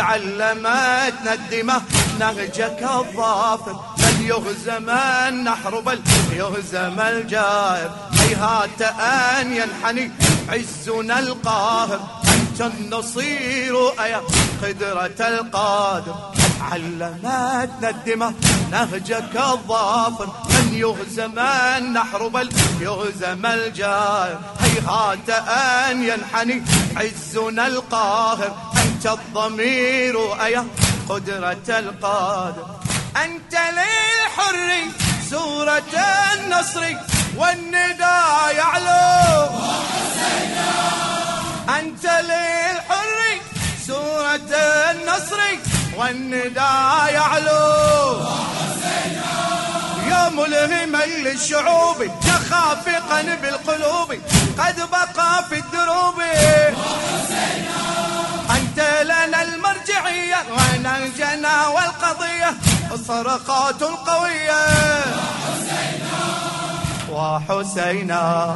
علمتنا الدماء نهجك الظافر بل يهزم النحر بل يهزم الجائر. هيهات أن ينحني عزنا القاهر. أنت النصير أيا قدرة القادر. علمتنا الدماء نهجك الظافر من يهزم النحر بل يهزم الجائر. هيهات أن ينحني عزنا القاهر. أنت الضمير أيا قدرة القادر. أنت للحر سورة النصر والنداء يعلو. أنت للحر سورة النصر والنداء يعلو. يا ملهما للشعوب تخافقا بالقلوب. المرجعية ونهجنا والقضية؟ الصرخات القوية. وحسينا